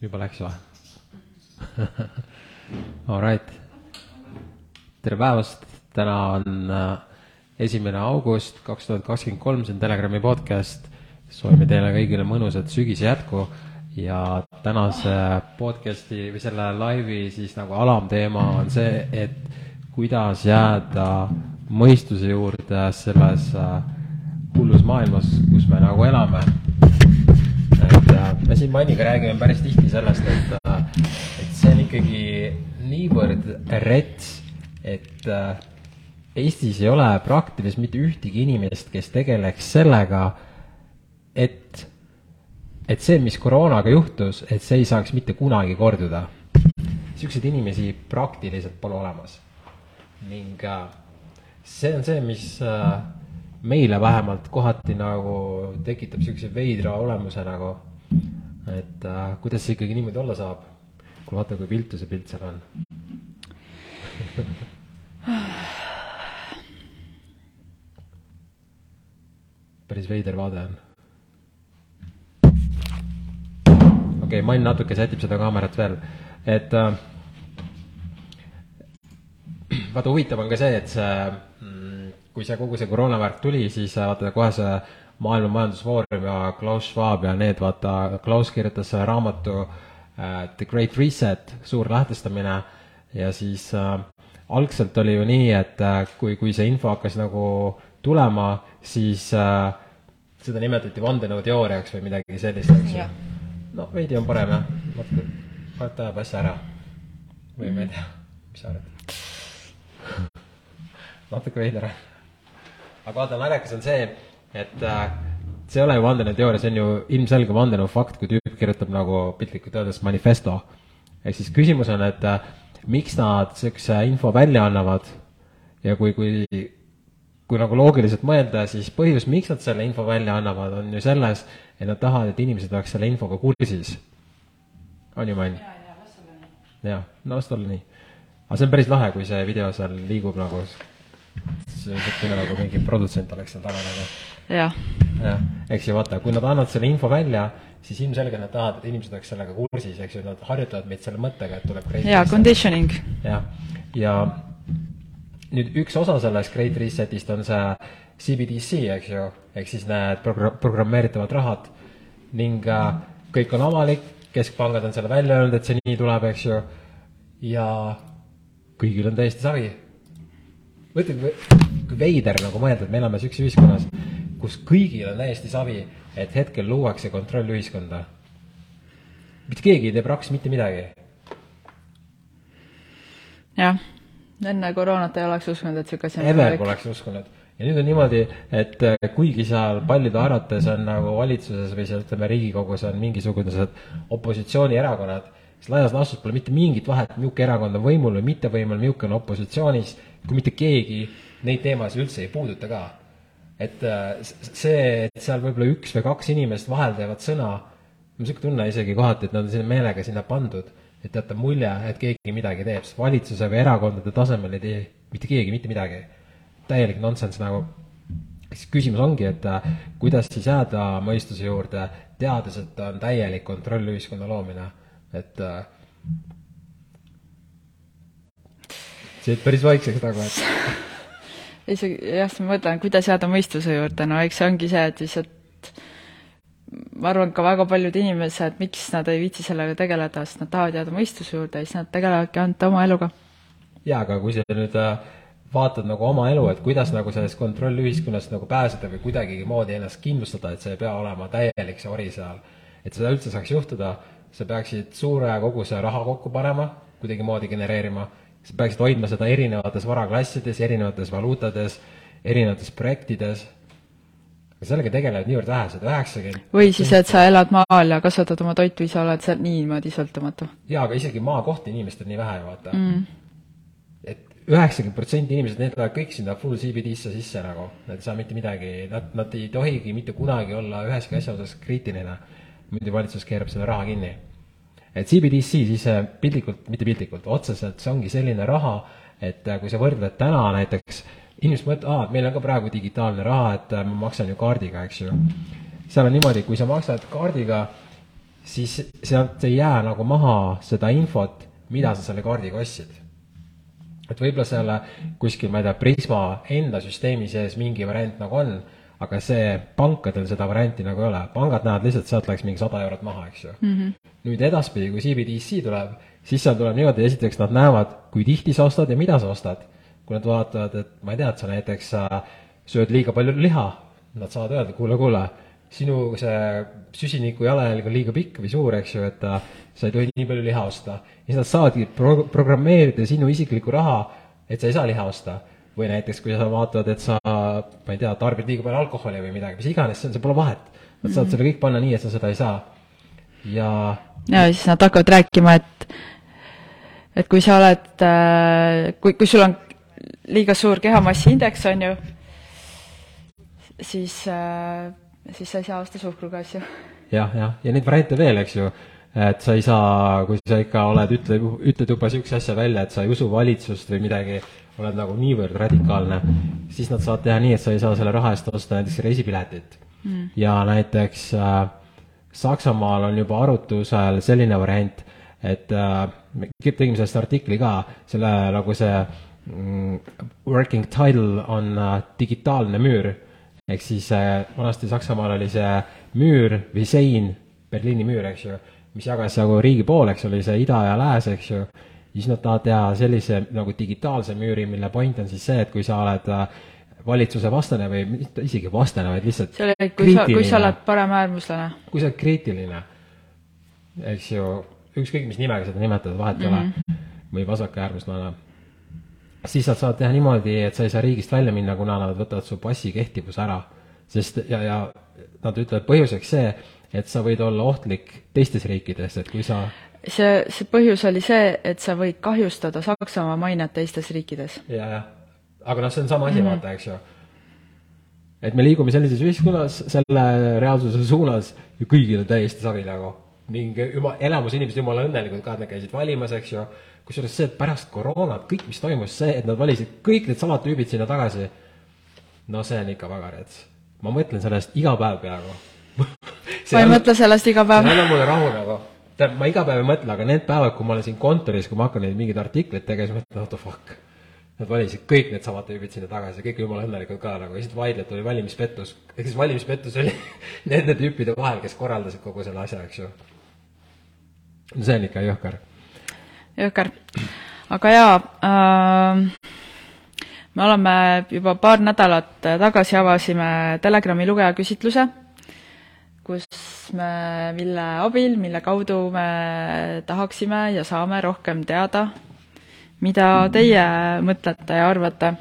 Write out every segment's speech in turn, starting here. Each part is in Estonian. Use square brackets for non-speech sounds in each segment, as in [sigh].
juba läks või [laughs] Alright, tere päevast, täna on äh, esimene august kaks tuhat kakskümmend kolm, see on Telegrami podcast. soovime teile kõigile mõnusat sügise jätku. Ja tänase podcast'i või selle laivi siis nagu alamteema on see, et kuidas jääda mõistuse juurde selles äh, hullus maailmas, kus me nagu elame me siin Maniga räägime päris tihti sellest, et, äh, et see on ikkagi niivõrd rets, et äh, Eestis ei ole praktiliselt mitte ühtegi inimest, kes tegeleks sellega, et, et see, mis koroonaga juhtus, et see ei saaks mitte kunagi korduda. niisuguseid inimesi praktiliselt pole olemas. ning see on see, mis meile vähemalt kohati nagu tekitab niisuguse veidra olemuse nagu, et äh, kuidas see ikkagi niimoodi olla saab. kuule, vaata, kui viltu see pilt seal on [laughs] päris veider vaade on. okei okay,, Mann natuke sätib seda kaamerat veel, et äh, [clears throat] vaata, huvitav on ka see, et see kui see kogu see koroonavärk tuli, siis äh, vaata kohe see Maailma Majandusfoorum ja Klaus Schwab ja need, vaata, Klaus kirjutas raamatu äh, The Great Reset, suur lähtestamine, ja siis äh, algselt oli ju nii, et äh, kui, kui see info hakkas nagu tulema, siis äh, seda nimetati vandenõuteooriaks või midagi sellist, eks ju. no veidi on parem jah, natuke, vaata ajab asja ära. või ma ei tea, mis sa arvad? [laughs] natuke veider aga vaata, naljakas on see, et äh, see ei ole ju vandenõuteooria, see on ju ilmselge vandenõu fakt, kui tüüp kirjutab nagu piltlikult öeldes manifesto. ehk siis küsimus on, et äh, miks nad niisuguse info välja annavad ja kui, kui, kui nagu loogiliselt mõelda, siis põhjus, miks nad selle info välja annavad, on ju selles, et nad tahavad, et inimesed oleks selle infoga kursis. on ju, Mann? jah, no las ta olla nii. aga see on päris lahe, kui see video seal liigub nagu see on niisugune nagu mingi produtsent oleks seal taga nagu. jah. jah, eks ju vaata, kui nad annavad selle info välja, siis ilmselgelt nad tahavad, et inimesed oleks sellega kursis, eks ju, nad harjutavad meid selle mõttega, et tuleb jaa, conditioning. jah, ja nüüd üks osa sellest Great Resetist on see CBDC, eks ju, ehk siis need progr-, programmeeritavad rahad. Ning äh, kõik on avalik, keskpangad on selle välja öelnud, et see nii tuleb, eks ju, ja kõigil on täiesti savi mõtle, kui veider nagu mõelda, et me elame sihukeses ühiskonnas, kus kõigil on täiesti savi, et hetkel luuakse kontrollühiskonda. mitte keegi ei tee praktiliselt mitte midagi. jah, enne koroonat ei oleks uskunud, et sihuke asi on. Ever poleks uskunud. ja nüüd on niimoodi, et äh, kuigi seal paljude arvates on nagu valitsuses või seal ütleme, Riigikogus on mingisugused opositsioonierakonnad, siis laias laastus pole mitte mingit vahet, milline erakond on võimul või mitte võimul, milline on opositsioonis kui mitte keegi neid teemasid üldse ei puuduta ka. et äh, see, et seal võib-olla üks või kaks inimest vahel teevad sõna, mul on niisugune tunne isegi kohati, et nad on sinna meelega sinna pandud, et jätta mulje, et keegi midagi teeb, sest valitsuse või erakondade tasemel ei tee mitte keegi mitte midagi. täielik nonsense nagu. siis küsimus ongi, et äh, kuidas siis jääda mõistuse juurde, teades, et on täielik kontrollühiskonna loomine, et äh, sa jäid päris vaikseks nagu, et [laughs] isegi jah, siis ma mõtlen, kuidas jääda mõistuse juurde, no eks see ongi see, et lihtsalt ma arvan, ka väga paljud inimesed, miks nad ei viitsi sellega tegeleda, sest nad tahavad jääda mõistuse juurde ja siis nad tegelevadki ainult oma eluga. jaa, aga kui sa nüüd äh, vaatad nagu oma elu, et kuidas nagu sellest kontrollühiskonnast nagu pääseda või kuidagigi moodi ennast kindlustada, et see ei pea olema täielik see ori seal. et seda üldse saaks juhtuda, sa peaksid suure koguse raha kokku panema, kuidagimoodi genereerima. Sa peaksid hoidma seda erinevates varaklassides, erinevates valuutades, erinevates projektides, aga sellega tegelevad niivõrd vähesed, üheksakümmend. Või siis, et sa elad maal ja kasvatad oma toitu ise, oled seal niimoodi sõltumatu. jaa, aga isegi maakohti inimestel nii vähe, vaata. Mm.. et üheksakümmend protsenti inimesed, need lähevad kõik sinna full CBD-sse sisse nagu, nad ei saa mitte midagi, nad, nad ei tohigi mitte kunagi olla üheski asja osas kriitiline, muidu valitsus keerab selle raha kinni et CBDC siis äh, piltlikult, mitte piltlikult, otseselt see ongi selline raha, et äh, kui sa võrdled täna näiteks, inimesed mõtlevad, aa, meil on ka praegu digitaalne raha, et äh, ma maksan ju kaardiga, eks ju. seal on niimoodi, kui sa maksad kaardiga, siis sealt ei jää nagu maha seda infot, mida sa selle kaardiga ostsid. et võib-olla seal kuskil, ma ei tea, Prisma enda süsteemi sees mingi variant nagu on, aga see, pankadel seda varianti nagu ei ole, pangad näevad lihtsalt, sealt läks mingi sada eurot maha, eks ju mm. -hmm. nüüd edaspidi, kui CBDC tuleb, siis seal tuleb niimoodi, esiteks nad näevad, kui tihti sa ostad ja mida sa ostad. kui nad vaatavad, et ma ei tea, et sa näiteks äh, sööd liiga palju liha, nad saavad öelda, kuule, kuule sinu see süsiniku jalajälg on liiga pikk või suur, eks ju, et äh, sa ei tohi nii palju liha osta. ja siis nad saavadki pro-, programmeerida sinu isiklikku raha, et sa ei saa liha osta. Või näiteks, kui sa vaatad, et sa, ma ei tea, tarbid liiga palju alkoholi või midagi, mis iganes, see on, see pole vahet. Nad saavad selle kõik panna nii, et sa seda ei saa. ja ja siis nad hakkavad rääkima, et et kui sa oled, äh, kui, kui sul on liiga suur kehamassiindeks, on ju, siis äh, siis sa ei saa osta suhkruga asju. jah, jah, ja neid variante veel, eks ju, et sa ei saa, kui sa ikka oled, ütle, ütled juba niisuguse asja välja, et sa ei usu valitsust või midagi, oled nagu niivõrd radikaalne, siis nad saavad teha nii, et sa ei saa selle raha eest osta näiteks reisipiletit. Mm.. ja näiteks äh, Saksamaal on juba arutusel selline variant, et äh, me tegime sellest artikli ka, selle nagu see mm, working title on äh, digitaalne müür. Ehk siis äh, vanasti Saksamaal oli see müür või sein, Berliini müür, eks ju, mis jagas nagu riigi pooleks, oli see ida ja lääs, eks ju, siis nad tahavad teha sellise nagu digitaalse müüri, mille point on siis see, et kui sa oled äh, valitsuse vastane või mitte isegi vastane, vaid lihtsalt see oli, kui sa, kui sa oled paremäärmuslane. kui sa oled kriitiline, eks ju, ükskõik mis nimega seda nimetada, vahet ei mm -hmm. ole, või vasakäärmuslane siis nad saavad teha niimoodi, et sa ei saa riigist välja minna, kuna nad võtavad su passi kehtivuse ära. sest, ja, ja nad ütlevad põhjuseks see, et sa võid olla ohtlik teistes riikides, et kui sa see, see põhjus oli see, et sa võid kahjustada Saksamaa mainet teistes riikides. ja, jah. aga noh, see on sama asi mm, -hmm. vaata, eks ju. et me liigume sellises ühiskonnas, selle reaalsuse suunas ja kõigil on täiesti savi nagu. ning jumala, enamus inimesed jumala õnnelikud ka, et nad käisid valimas, eks ju kusjuures see, et pärast koroonat kõik, mis toimus, see, et nad valisid kõik needsamad tüübid sinna tagasi, no see on ikka väga rets. ma mõtlen sellest iga päev peaaegu ma ei mõtle sellest iga päev. see annab mulle rahu nagu. tähendab, ma iga päev ei mõtle, aga need päevad, kui ma olen siin kontoris, kui ma hakkan neid mingeid artikleid tegema, siis mõtlen, what the fuck. Nad valisid kõik needsamad tüübid sinna tagasi, kõik jumala õnnelikud ka nagu, lihtsalt vaidled, oli valimispettus. ehk siis valimispettus oli [laughs] nende tüüpide vahel, kes korraldasid kogu selle asja, eks ju. no see on ikka jõhker jõhker. aga jaa äh,, me oleme juba paar nädalat tagasi avasime Telegrami lugejaküsitluse, kus me, mille abil, mille kaudu me tahaksime ja saame rohkem teada, mida teie mõtlete ja arvate.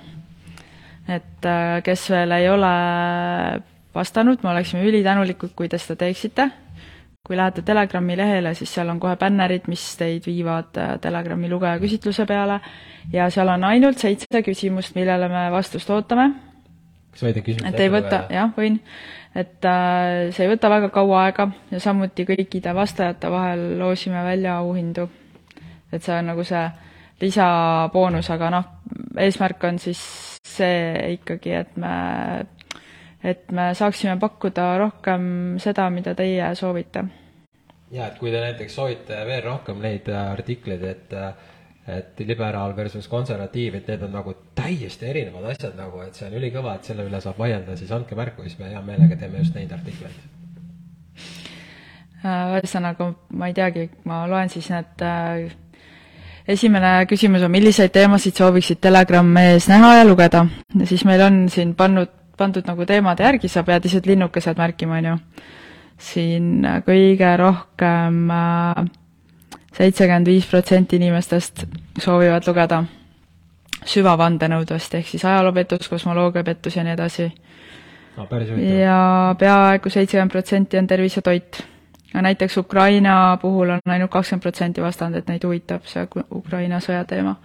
et äh, kes veel ei ole vastanud, me oleksime ülitänulikud, kui te seda teeksite kui lähete Telegrami lehele, siis seal on kohe bännerid, mis teid viivad äh, Telegrami lugejaküsitluse peale ja seal on ainult seitse küsimust, millele me vastust ootame. kas need küsimused et ei võta, jah, võin. Et äh, see ei võta väga kaua aega ja samuti kõikide vastajate vahel loosime välja auhindu. et see on nagu see lisaboonus, aga noh, eesmärk on siis see ikkagi, et me et me saaksime pakkuda rohkem seda, mida teie soovite. ja et kui te näiteks soovite veel rohkem neid artikleid, et et liberaal versus konservatiiv, et need on nagu täiesti erinevad asjad nagu, et see on ülikõva, et selle üle saab vaielda, siis andke märku, siis me hea meelega teeme just neid artikleid. Äh, ühesõnaga, ma ei teagi, ma loen siis need esimene küsimus on, milliseid teemasid sooviksid Telegram-ees näha ja lugeda? siis meil on siin pannud pandud nagu teemade järgi, sa pead lihtsalt linnukesed märkima, on ju. siin kõige rohkem äh, seitsekümmend viis protsenti inimestest soovivad lugeda süvavandenõudvast, ehk siis ajaloopettus, kosmoloogiapettus ja nii edasi no,. ja peaaegu seitsekümmend protsenti on tervis ja toit. ja näiteks Ukraina puhul on ainult kakskümmend protsenti vastanud, et neid huvitab see Ukraina sõja teema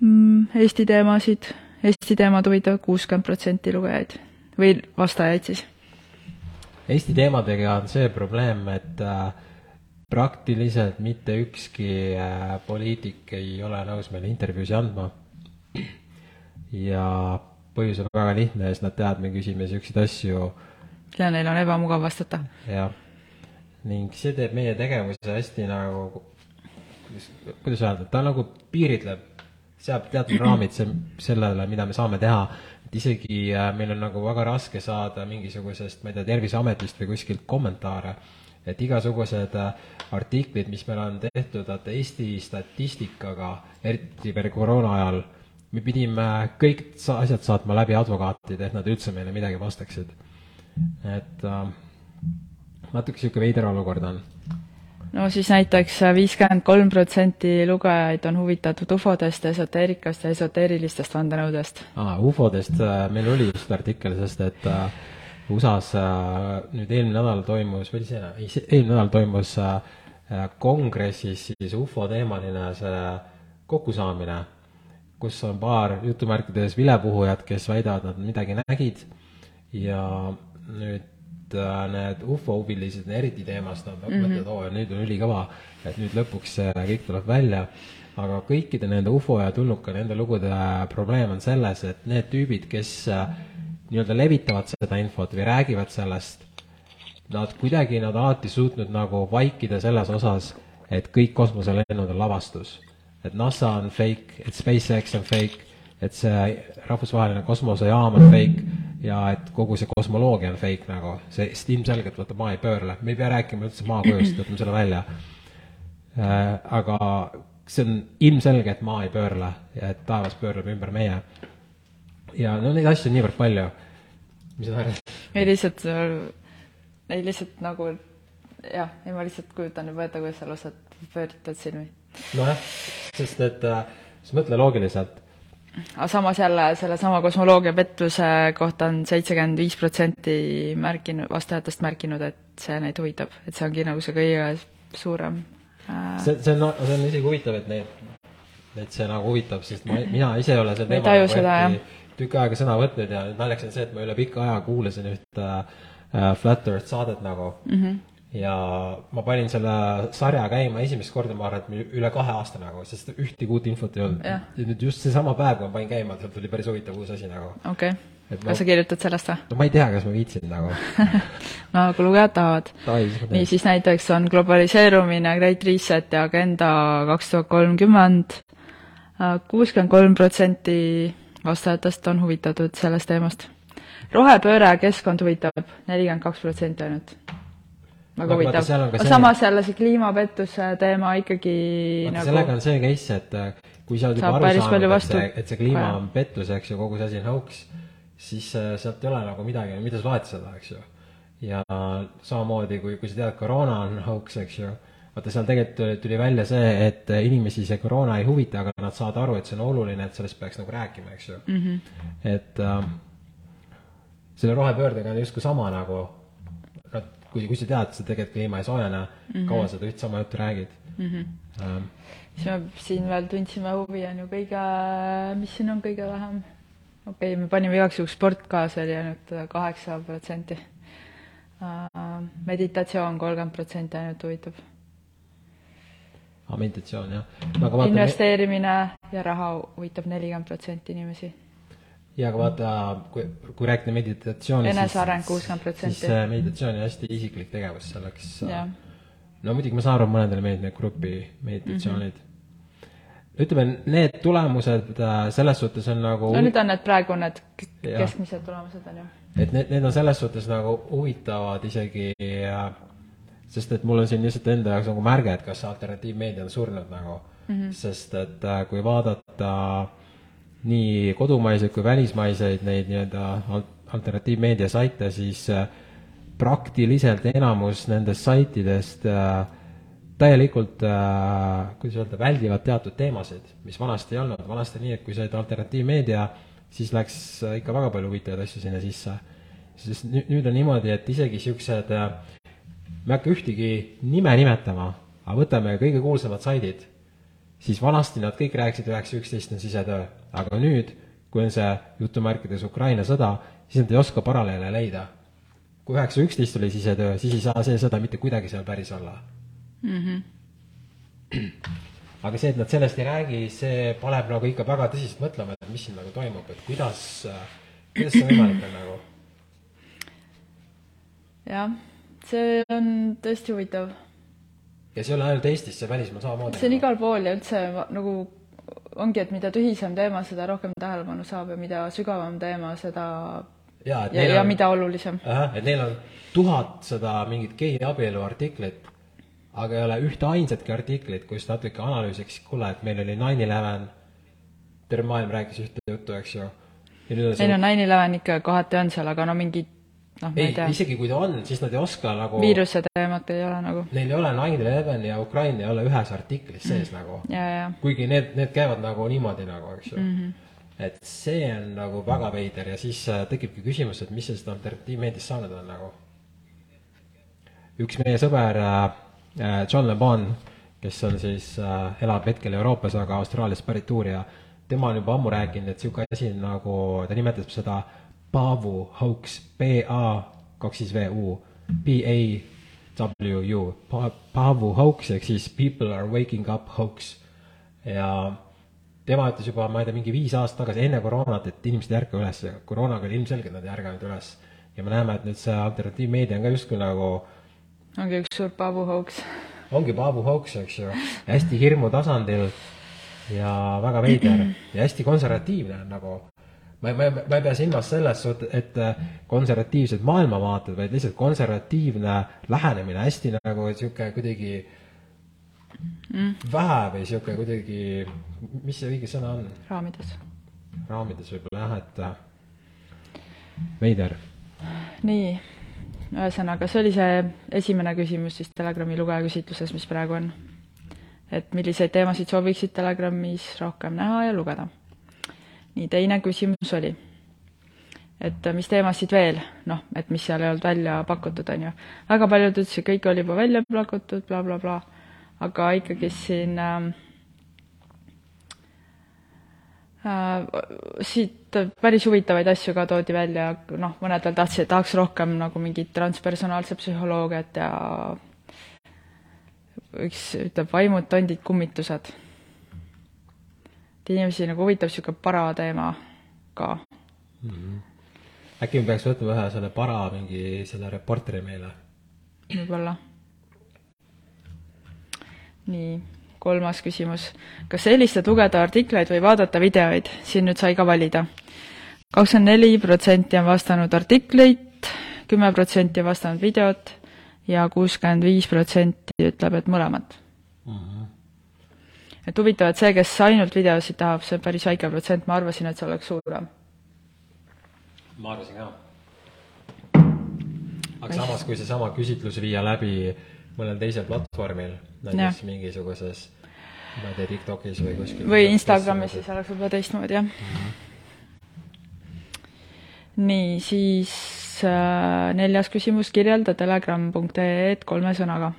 mm,. Eesti teemasid Eesti teemad huvitavad kuuskümmend protsenti lugejaid või vastajaid siis. Eesti teemadega on see probleem, et äh, praktiliselt mitte ükski äh, poliitik ei ole nõus meile intervjuusid andma. ja põhjus on väga lihtne, sest nad teavad, me küsime niisuguseid asju. ja neil on ebamugav vastata. jah, ning see teeb meie tegevuse hästi nagu, kuidas, öelda, ta nagu piiritleb, seab teatud raamid see, sellele, mida me saame teha. et isegi äh, meil on nagu väga raske saada mingisugusest, ma ei tea, Terviseametist või kuskilt kommentaare et igasugused äh, artiklid, mis meil on tehtud, vaata Eesti statistikaga, eriti veel koroona ajal, me pidime kõik sa asjad saatma läbi advokaatide, et nad üldse meile midagi vastaksid. et äh, natuke niisugune veider olukord on. no siis näiteks viiskümmend kolm protsenti lugejaid on huvitatud ufodest, esoteerikast ja esoteerilistest vandenõudest. aa, ufodest äh, meil oli just artikkel, sest et äh, USA-s äh, nüüd eelmine nädal toimus, või see, ei, eelmine nädal toimus äh, kongressis siis ufo teemaline see kokkusaamine, kus on paar jutumärkides vilepuhujat, kes väidavad, nad midagi nägid ja nüüd äh, need ufo huvilised eriti teemast, nad mm -hmm. mõtlevad, oo, nüüd on ülikõva, et nüüd lõpuks see kõik tuleb välja, aga kõikide nende ufo ja tulnuka, nende lugude probleem on selles, et need tüübid, kes äh, nii-öelda levitavad seda infot või räägivad sellest, nad kuidagi, nad alati suutnud nagu vaikida selles osas, et kõik kosmoselennud on lavastus. et NASA on fake, et SpaceX on fake, et see rahvusvaheline kosmosejaam on fake ja et kogu see kosmoloogia on fake nagu, see ilmselgelt vaata maa ei pöörle, me ei pea rääkima üldse maakujust, võtame selle välja äh,. aga see on ilmselge, et maa ei pöörle ja et taevas pöörleb ümber meie ja no neid asju on niivõrd palju. mis sa arvad? ei lihtsalt, ei lihtsalt nagu jah, ei ma lihtsalt kujutan juba ette, kuidas sa lased pööritad silmi. nojah, sest et äh, sa mõtle loogiliselt. aga samas jälle sellesama kosmoloogia pettuse kohta on seitsekümmend viis protsenti märkinud, vastajatest märkinud, et see neid huvitab, et see ongi nagu see kõige suurem äh... see, see on, see on isegi huvitav, et neid, et see nagu huvitab, sest ma, mina ise ei ole sel teemal tükk aega sõna võtnud ja naljakas on see, et ma üle pika aja kuulasin ühte äh, Flat Earth saadet nagu mm. -hmm. ja ma panin selle sarja käima esimest korda, ma arvan, et üle kahe aasta nagu, sest ühtegi uut infot ei olnud. ja nüüd just seesama päev, kui ma panin käima, sealt tuli päris huvitav uus asi nagu. okei okay., kas sa kirjutad sellest või? no ma ei tea, kas ma viitsin nagu [laughs] no kui lugejad tahavad. nii, siis näiteks on globaliseerumine, Great Reset ja Agenda kaks tuhat kolmkümmend, kuuskümmend kolm protsenti vastajatest on huvitatud sellest teemast. rohepööre ja keskkond huvitab nelikümmend kaks protsenti ainult. väga huvitav. aga see... samas jälle see kliimapettuse teema ikkagi vaata nagu sellega on see case, et äh, kui sa oled juba aru saanud, et see, et see kliima on pettus, eks ju, kogu see asi on hoax, siis äh, sealt ei ole nagu midagi, mida sa loed seda, eks ju. ja samamoodi, kui, kui sa tead, koroona on hoax, eks ju vaata, seal tegelikult tuli välja see, et inimesi see koroona ei huvita, aga nad saavad aru, et see on oluline, et sellest peaks nagu rääkima, eks ju mm. -hmm. et äh, selle rohepöördega on justkui sama nagu, kui, kui sa tead, sa tegelikult kliima ei soojene mm, -hmm. kaua sa üht sama juttu räägid mm. -hmm. Ähm. siis me siin veel tundsime huvi, on ju kõige, mis siin on kõige vähem? okei okay,, me panime igaks juhuks sport ka, see oli ainult kaheksa protsenti. Äh, meditatsioon kolmkümmend protsenti ainult huvitab aa, meditatsioon, jah. Investeerimine ja raha huvitab nelikümmend protsenti inimesi. ja aga vaata, kui, kui rääkida meditatsioonist eneseareng kuuskümmend protsenti. siis meditatsioon on hästi isiklik tegevus, selleks no muidugi ma saan aru, mõnedele meeldivad need grupi meditatsioonid mm. -hmm. ütleme, need tulemused äh, selles suhtes on nagu no nüüd on need praegu need keskmised tulemused, on ju. et need, need on selles suhtes nagu huvitavad isegi äh, sest et mul on siin lihtsalt enda jaoks nagu märge, et kas alternatiivmeedia on surnud nagu mm, -hmm. sest et äh, kui vaadata nii kodumaiseid kui välismaiseid neid nii-öelda alternatiivmeedia saite, siis äh, praktiliselt enamus nendest saitidest äh, täielikult kuidas öelda, väldivad teatud teemasid, mis vanasti ei olnud, vanasti nii, et kui sa olid alternatiivmeedia, siis läks ikka väga palju huvitavaid asju sinna sisse. sest nüüd, nüüd on niimoodi, et isegi niisugused äh, me ei hakka ühtegi nime nimetama, aga võtame kõige kuulsamad saidid, siis vanasti nad kõik rääkisid üheksa üksteist on sisetöö, aga nüüd, kui on see jutumärkides Ukraina sõda, siis nad ei oska paralleele leida. kui üheksa üksteist oli sisetöö, siis ei saa see sõda mitte kuidagi seal päris olla mm. -hmm. aga see, et nad sellest ei räägi, see paneb nagu ikka väga tõsiselt mõtlema, et mis siin nagu toimub, et kuidas, kuidas see võimalik on nagu? jah see on tõesti huvitav. ja see ei ole ainult Eestis, see välismaal samamoodi. see on igal pool ja üldse nagu ongi, et mida tühisem teema, seda rohkem tähelepanu saab ja mida sügavam teema, seda ja, ja, ja on, mida olulisem. et neil on tuhat seda mingit geiabielu artiklit, aga ei ole ühte ainsatki artiklit, kus natuke analüüsiks, kuule, et meil oli nine eleven, terve maailm rääkis ühte juttu, eks ju. ei no nine eleven ikka kohati on seal, aga no mingid noh, ma ei, ei tea. isegi kui ta on, siis nad ei oska nagu viiruse teemat ei ole nagu. Neil ei ole nine eleven ja Ukraina ei ole ühes artiklis sees mm. nagu. ja, ja. kuigi need, need käivad nagu niimoodi nagu, eks ju mm. -hmm. et see on nagu väga veider ja siis äh, tekibki küsimus, et mis sellest alternatiivmeediast saanud on nagu. üks meie sõber äh, äh, John Le Bon, kes on siis äh,, elab hetkel Euroopas, aga Austraaliast pärit uurija, tema on juba ammu rääkinud, et niisugune asi nagu, ta nimetab seda Pavu hoax, B-A, kaks siis V-U, B-A-W-U, Pavu hoax ehk siis people are waking up hoax. ja tema ütles juba, ma ei tea, mingi viis aastat tagasi, enne koroonat, et inimesed ei ärka üles, koroonaga oli ilmselgelt nad ei ärganud üles. ja me näeme, et nüüd see alternatiivmeedia on ka justkui nagu ongi üks suur Pavu hoax. ongi Pavu hoax, eks ju, hästi hirmu tasandil ja väga veider ja hästi konservatiivne nagu ma, ma, ma ei pea silmas selles suhtes, et konservatiivsed maailmavaated, vaid lihtsalt konservatiivne lähenemine, hästi nagu sihuke kuidagi mm. vähe või sihuke kuidagi, mis see õige sõna on? raamides. raamides võib-olla jah, et veider. nii, ühesõnaga, see oli see esimene küsimus siis Telegrami lugejaküsitluses, mis praegu on. et milliseid teemasid sooviksid Telegramis rohkem näha ja lugeda nii, teine küsimus oli, et mis teemasid veel, noh, et mis seal ei olnud välja pakutud, on ju. väga paljud ütlesid, kõik oli juba välja pakutud bla, bla, blablabla, aga ikkagi siin äh, äh, siit päris huvitavaid asju ka toodi välja, noh, mõned veel tahtsid, tahaks rohkem nagu mingit transpersonaalset psühholoogiat ja üks ütleb vaimud, tondid, kummitused et inimesi nagu huvitab niisugune parateema ka mm. -hmm. äkki me peaks võtma ühe selle para mingi selle reporteri meile? võib-olla. nii, kolmas küsimus. kas helistad lugeda artikleid või vaadata videoid? siin nüüd sai ka valida. kakskümmend neli protsenti on vastanud artikleid, kümme protsenti on vastanud videot ja kuuskümmend viis protsenti ütleb, et mõlemat mm. -hmm et huvitav, et see, kes ainult videosid tahab, see on päris väike protsent, ma arvasin, et see oleks suurem. ma arvasin ka. aga Mis? samas, kui seesama küsitlus viia läbi mõnel teisel platvormil, näiteks ja. mingisuguses ma ei tea, TikTokis või kuskil. või Instagramis, siis oleks võib-olla teistmoodi, jah mm. -hmm. nii, siis äh, neljas küsimus, kirjelda telegram.ee-d kolme sõnaga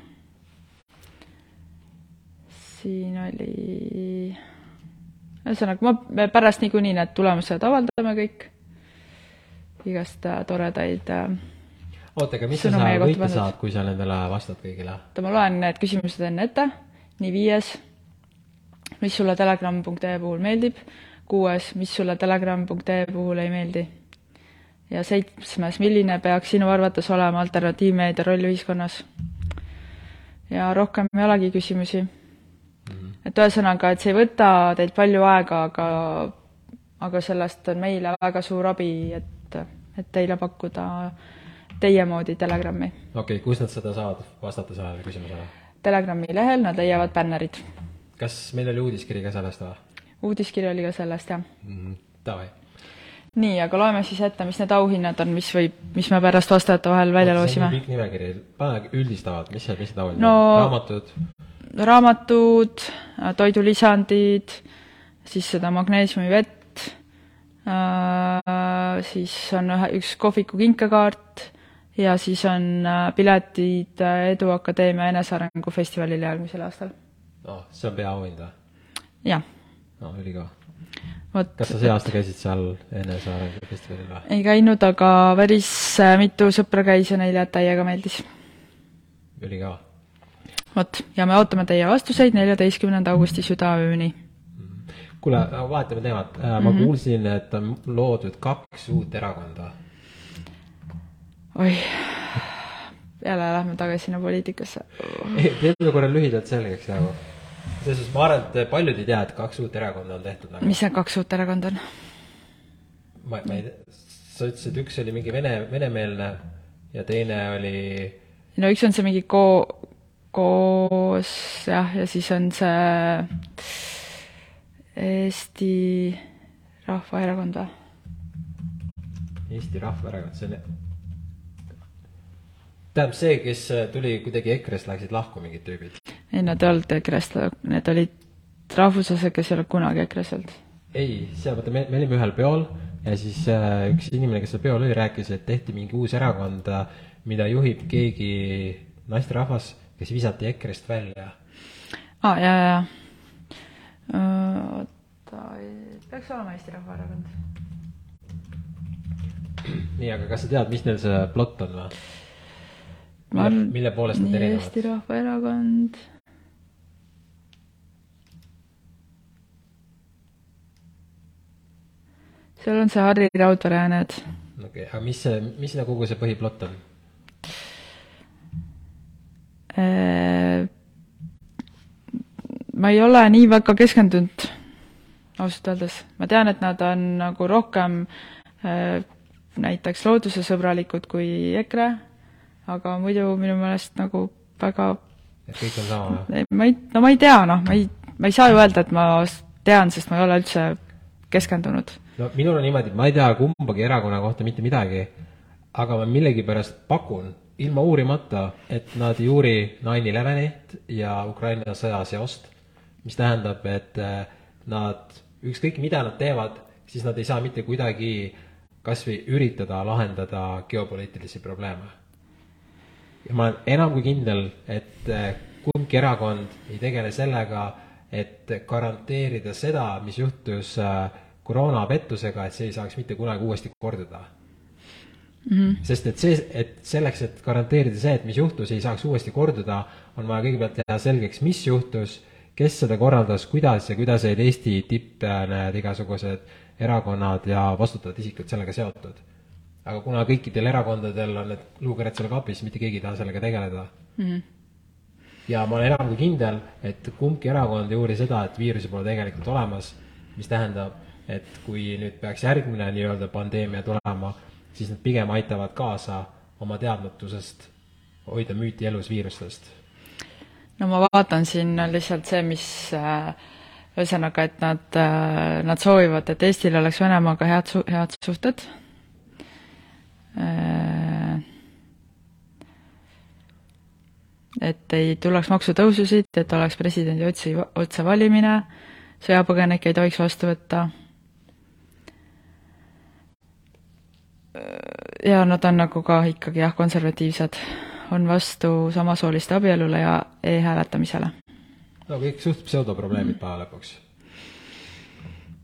siin oli, ühesõnaga, ma, pärast niikuinii need tulemused avaldame kõik, igast äh, toredaid äh, oota, aga mis sa seal võita saad, kui sa nendele vastad kõigile? oota, ma loen need küsimused enne ette, nii viies, mis sulle telegram.ee puhul meeldib, kuues, mis sulle telegram.ee puhul ei meeldi? Ja seitsmes, milline peaks sinu arvates olema alternatiivmeedia roll ühiskonnas? ja rohkem ei olegi küsimusi et ühesõnaga, et see ei võta teilt palju aega, aga, aga sellest on meile väga suur abi, et, et teile pakkuda teie moodi Telegrami. okei okay,, kus nad seda saavad vastata sellele küsimusele? Telegrami lehel nad leiavad bännerid. kas meil oli uudiskiri ka sellest või? uudiskiri oli ka sellest, jah mm. Davai. nii, aga loeme siis ette, mis need auhinnad on, mis võib, mis me pärast vastajate vahel välja loosime. pikk nimekiri, pane üldistavalt, mis see, mis need auhinnad no, on? raamatud? Raamatud, toidulisandid, siis seda magneesiumivett, äh, siis on ühe, üks kohviku kinkekaart ja siis on äh, piletid äh, Edu Akadeemia enesearengu festivalile järgmisel aastal. oh, see on peaauhind või? jah. no ülikõva. kas sa see aasta käisid seal enesearengu festivalil või? ei käinud, aga päris mitu sõpra käis ja neile täiega meeldis. ülikõva vot, ja me ootame teie vastuseid neljateistkümnenda augusti südaööni. kuule, vahetame teemat, ma mm -hmm. kuulsin, et on loodud kaks uut erakonda. oih, jälle lähme tagasi sinna poliitikasse. teeme korra lühidalt selgeks nagu. selles suhtes ma arvan, et paljud ei tea, et kaks uut erakonda on tehtud nagu. mis need kaks uut erakonda on? ma, ma ei tea, sa ütlesid, üks oli mingi vene, venemeelne ja teine oli no üks on see mingi ko-, koos jah, ja siis on see Eesti Rahvaerakond või? Eesti Rahvaerakond, see on tähendab see, kes tuli kuidagi EKRE-st, läksid lahku mingid tüübid? ei, nad ei olnud EKRE-st, need olid rahvuslased, kes ei olnud kunagi EKRE-s olnud. ei, seal vaata, me, me olime ühel peol ja siis äh, üks inimene, kes seal peol oli, rääkis, et tehti mingi uus erakond, mida juhib keegi naisterahvas, kes visati EKRE-st välja. aa ah,, jaa, jaa. oota, peaks olema Eesti Rahvaerakond. nii, aga kas sa tead, mis neil see plott on või? mille, mille poolest nad erinevad? Eesti Rahvaerakond seal on see Harri Raudvere ja need. okei okay,, aga mis see, mis see kogu see põhiplott on? Äh, ma ei ole nii väga keskendunud, ausalt öeldes. ma tean, et nad on nagu rohkem äh, näiteks loodusesõbralikud kui EKRE, aga muidu minu meelest nagu väga et kõik on sama või? ma ei, no ma ei tea, noh, ma ei, ma ei saa ju öelda, et ma tean, sest ma ei ole üldse keskendunud no minul on niimoodi, et ma ei tea kumbagi erakonna kohta mitte midagi, aga ma millegipärast pakun, ilma uurimata, et nad ei uuri nine elevenit ja Ukraina sõja seost, mis tähendab, et eh, nad, ükskõik mida nad teevad, siis nad ei saa mitte kuidagi kas või üritada lahendada geopoliitilisi probleeme. ja ma olen enam kui kindel, et eh, kumbki erakond ei tegele sellega, et garanteerida seda, mis juhtus äh, koroonapettusega, et see ei saaks mitte kunagi uuesti korduda mm. -hmm. sest et see, et selleks, et garanteerida see, et mis juhtus, ei saaks uuesti korduda, on vaja kõigepealt teha selgeks, mis juhtus, kes seda korraldas, kuidas ja kuidas olid Eesti tipp, need igasugused erakonnad ja vastutavad isikud sellega seotud. aga kuna kõikidel erakondadel on need luukered seal kapis, mitte keegi ei taha sellega tegeleda mm. -hmm. ja ma olen enam kui kindel, et kumbki erakond ei uuri seda, et viirusi pole tegelikult olemas, mis tähendab, et kui nüüd peaks järgmine nii-öelda pandeemia tulema, siis nad pigem aitavad kaasa oma teadmatusest hoida müüti elus viirustest. no ma vaatan siin lihtsalt see, mis äh, ühesõnaga, et nad, äh, nad soovivad, et Eestil oleks Venemaaga head su-, head suhted. Äh, et ei tuleks maksutõususid, et oleks presidendi otsi, otsevalimine, sõjapõgenikke ei tohiks vastu võtta ja nad on nagu ka ikkagi jah, konservatiivsed, on vastu samasooliste abielule ja e-hääletamisele. no kõik suht pseudoprobleemid päeva lõpuks.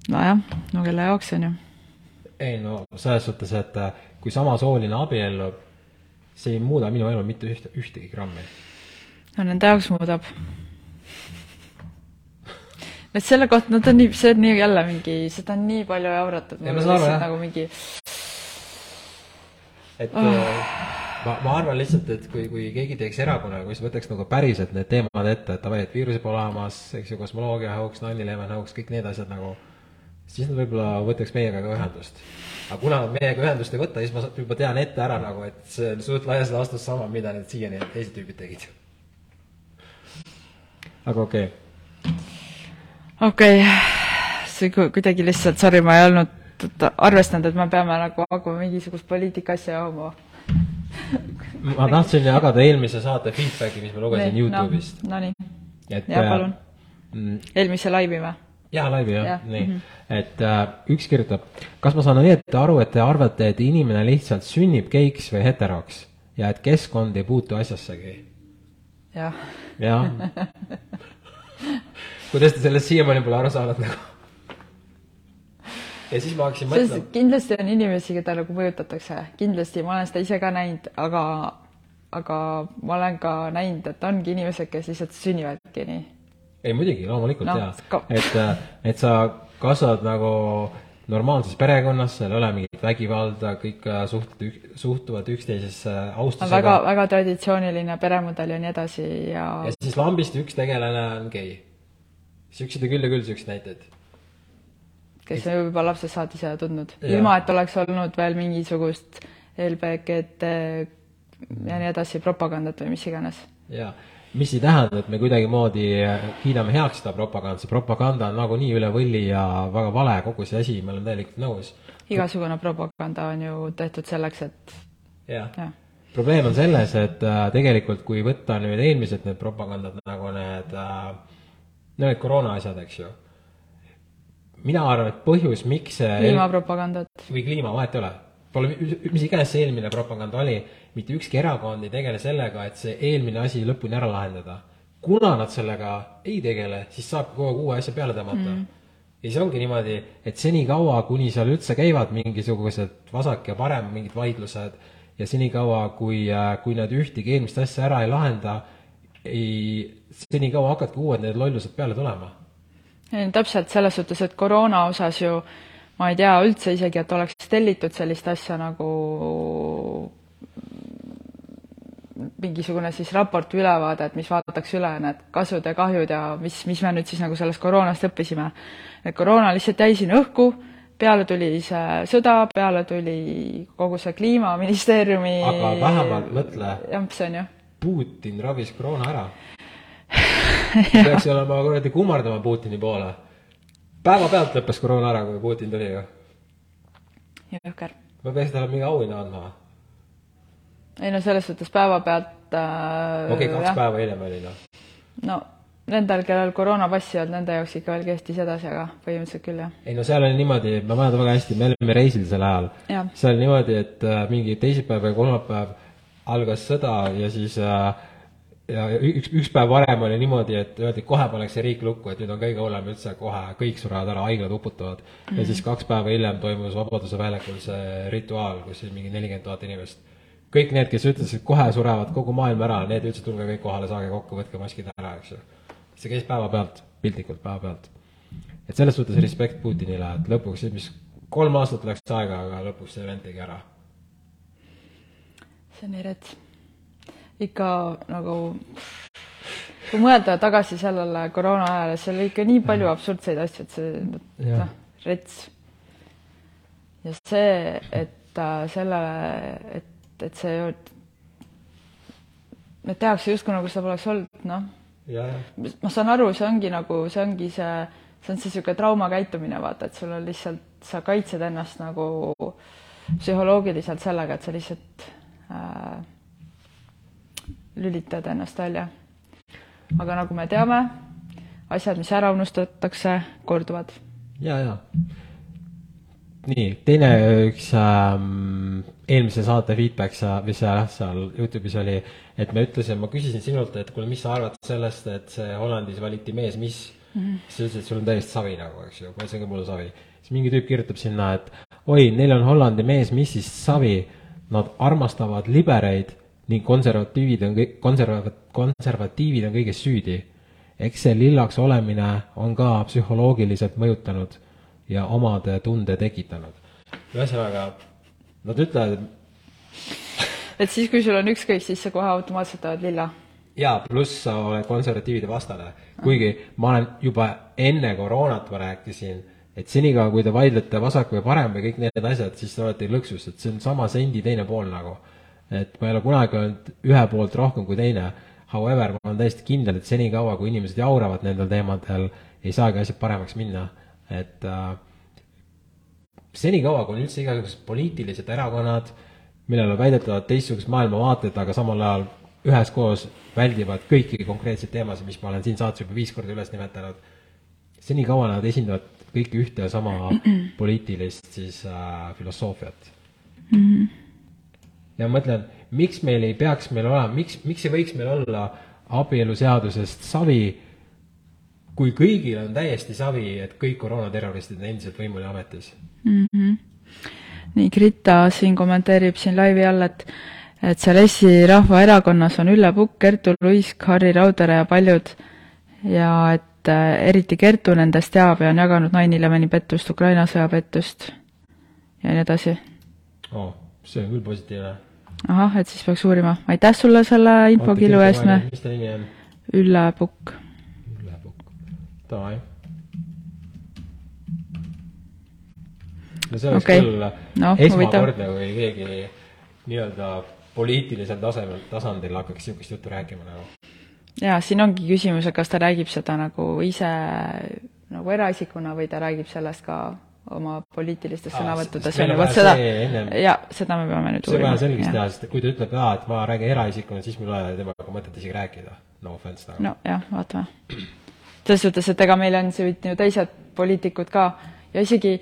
nojah, no kelle jaoks, on ju. ei no selles suhtes, et äh, kui samasooline abiellub, see ei muuda minu elu mitte ühte, ühtegi grammi. no nende jaoks muudab. et selle kohta, nad on nii, see on nii jälle mingi, seda on nii palju jauratud. nagu mingi et oh. ma, ma arvan lihtsalt, et kui, kui keegi teeks erakonna, kus võtaks nagu päriselt need teemad ette, et davai, et viirus pole olemas, eks ju, kosmoloogia hoogs, eleven hoogs, kõik need asjad nagu, siis nad võib-olla võtaks meiega ka ühendust. aga kuna nad meiega ühendust ei võta, siis ma juba tean ette ära nagu, et see on suht laias laastus sama, mida need siiani teised tüübid tegid. aga okei okay.. okei okay., see kuidagi lihtsalt, sorry, ma ei olnud arvestanud, et me peame nagu hakkama mingisugust poliitika asja jagama ma tahtsin jagada eelmise saate feedback'i, mis ma lugesin nee, Youtube'ist no,. Nonii, ja äh, palun mm,. eelmise laivi või? jaa, laivi jah ja., nii mm. -hmm. et äh, üks kirjutab, kas ma saan õieti aru, et te arvate, et inimene lihtsalt sünnib geiks või heteroks ja et keskkond ei puutu asjassegi? jah. jah. [laughs] kuidas te sellest siiamaani pole aru saanud nagu? Ja siis ma hakkasin mõtlema. kindlasti on inimesi, keda nagu mõjutatakse, kindlasti, ma olen seda ise ka näinud, aga, aga ma olen ka näinud, et ongi inimesed, kes lihtsalt sünnivadki nii. ei muidugi, loomulikult no, jaa et, et sa kasvad nagu normaalses perekonnas, seal ei ole mingit vägivalda, kõik äh, suht-, suhtuvad üksteisesse austusega. väga, väga traditsiooniline peremudel ja nii edasi ja ja siis lambist üks tegelane on gei. siukseid on küll ja küll, siukseid näiteid. Kes on juba lapsest saati seda tundnud, ilma et oleks olnud veel mingisugust LBGT ja nii edasi propagandat või mis iganes. jaa mis ei tähenda, et me kuidagimoodi kiidame heaks seda propagandat, see propaganda on nagunii üle võlli ja väga vale, kogu see asi, ma olen täielikult nõus. igasugune propaganda on ju tehtud selleks, et jah ja. probleem on selles, et äh, tegelikult kui võtta nüüd eelmised need propagandad nagu need äh,, no need koroona asjad, eks ju, mina arvan, et põhjus, miks see kliimapropagandat. või kliima, vahet ei ole. Pole, mis iganes see eelmine propaganda oli mitte ükski erakond ei tegele sellega, et see eelmine asi lõpuni ära lahendada. kuna nad sellega ei tegele, siis saab kogu aeg uue asja peale tõmmata mm. ja siis ongi niimoodi, et senikaua, kuni seal üldse käivad mingisugused vasak ja parem mingid vaidlused ja senikaua, kui, kui nad ühtegi eelmist asja ära ei lahenda, ei, senikaua hakkavadki uued need lollused peale tulema. Täpselt, selles suhtes, et koroona osas ju ma ei tea üldse isegi, et oleks tellitud sellist asja nagu mingisugune siis raport või ülevaade, et mis vaadatakse üle need kasud ja kahjud ja mis, mis me nüüd siis nagu sellest koroonast õppisime. et koroona lihtsalt jäi siin õhku, peale tuli see sõda, peale tuli kogu see kliimaministeeriumi aga vähemalt mõtle. Putin ravis koroona ära [laughs] peaks olema kuradi kummardama Putini poole. päevapealt lõppes koroona ära, kui Putin tuli ju. jõhker. me peaks talle mingi auhinna andma ei no selles suhtes päevapealt äh, okei okay,, kaks jah. päeva hiljem oli noh. no nendel, kellel koroonapassi ei olnud, nende jaoks ikka veel kestis edasi, aga põhimõtteliselt küll, jah. ei no seal oli niimoodi, ma mäletan väga hästi, me olime reisil sel ajal. seal oli niimoodi, et äh, mingi teisipäev või kolmapäev algas sõda ja siis äh, ja üks, üks päev varem oli niimoodi, et öeldi, et kohe pannakse riik lukku, et nüüd on kõige hullem üldse, kohe kõik surevad ära, haiglad uputavad mm. -hmm. ja mhm. siis kaks päeva hiljem toimus Vabaduse väljakul see rituaal, kus oli mingi nelikümmend tuhat inimest kõik need, kes ütlesid, kohe surevad kogu maailm ära, need ütlesid, tulge kõik kohale, saage kokku, võtke maskid ära, eks ju. see käis päevapealt, piltlikult päevapealt. et selles suhtes respekt Putinile, et lõpuks, mis kolm aastat läks aega, aga lõpuks see vend tegi ära. see on rets. Ikka nagu, kui mõelda tagasi sellele koroona ajale, seal oli ikka nii palju absurdseid asju, et see, noh, rets. ja see, et äh, sellele, et et see, et tehakse justkui nagu seda poleks olnud, noh. ma saan aru, see ongi nagu, see ongi see, see on see niisugune traumakäitumine, vaata, et sul on lihtsalt, sa kaitsed ennast nagu psühholoogiliselt sellega, et sa lihtsalt äh, lülitad ennast välja. aga nagu me teame, asjad, mis ära unustatakse, korduvad. ja, ja nii, teine üks ähm, eelmise saate feedback sa, või seal seal Youtube'is oli, et me ütlesime, ma küsisin sinult, et kuule, mis sa arvad sellest, et see Hollandis valiti mees, mis mm, -hmm. sa ütlesid, et sul on täiesti savi nagu, eks ju, ma ütlesin ka, mul on savi. siis mingi tüüp kirjutab sinna, et oi, neil on Hollandi mees, mis siis savi, nad armastavad libereid ning konservatiivid on kõik, konserva-, konservatiivid on kõiges süüdi. eks see lillaks olemine on ka psühholoogiliselt mõjutanud ja omade tunde tekitanud. ühesõnaga, nad ütlevad, et siis, kui sul on ükskõik, siis sa kohe automaatselt oled lilla? jaa, pluss sa oled konservatiivide vastane. kuigi ma olen juba enne koroonat, ma rääkisin, et senikaua, kui te vaidlete vasak või parem või kõik need asjad, siis te olete lõksus, et see on sama sendi teine pool nagu. Et ma ei ole kunagi olnud ühe poolt rohkem kui teine. However, ma olen täiesti kindel, et senikaua, kui inimesed jauravad nendel teemadel, ei saagi asjad paremaks minna et äh, senikaua, kui on üldse igasugused poliitilised erakonnad, millel on väidetavalt teistsugused maailmavaated, aga samal ajal üheskoos väldivad kõiki konkreetseid teemasid, mis ma olen siin saates juba viis korda üles nimetanud, senikaua nad esindavad kõiki ühte ja sama poliitilist siis äh, filosoofiat mm. -hmm. Ja ma mõtlen, miks meil ei peaks meil olema, miks, miks ei võiks meil olla abieluseadusest savi kui kõigil on täiesti savi, et kõik koroonaterroristid on endiselt võimul ja ametis mm. -hmm. nii, Grita siin kommenteerib siin laivi all, et et seal Eesti Rahvaerakonnas on Ülle Pukk, Kertu Luisk, Harri Raudvere ja paljud ja et äh, eriti Kertu nendest teab ja on jaganud nine eleveni pettust, Ukraina sõja pettust ja nii edasi. oh,, see on küll positiivne. ahah, et siis peaks uurima. aitäh sulle selle infokillu eest, me. mis ta nimi on? Ülle Pukk. Ülle Pukk, davai. no see oleks okay. küll no, esmakordne, kui keegi nii-öelda poliitilisel tasemel, tasandil hakkaks niisugust juttu rääkima nagu. jaa, siin ongi küsimus, et kas ta räägib seda nagu ise nagu eraisikuna või ta räägib sellest ka oma poliitilistes sõnavõttudes on ju, vot seda, jaa, seda me peame nüüd uurima. see on vaja selgeks teha, sest kui ta ütleb, jaa, et ma räägin eraisikuna, siis mul ei ole temaga mõtet isegi rääkida, no offense nagu. nojah, vaatame. selles suhtes, et ega meil on siin ju teised poliitikud ka ja isegi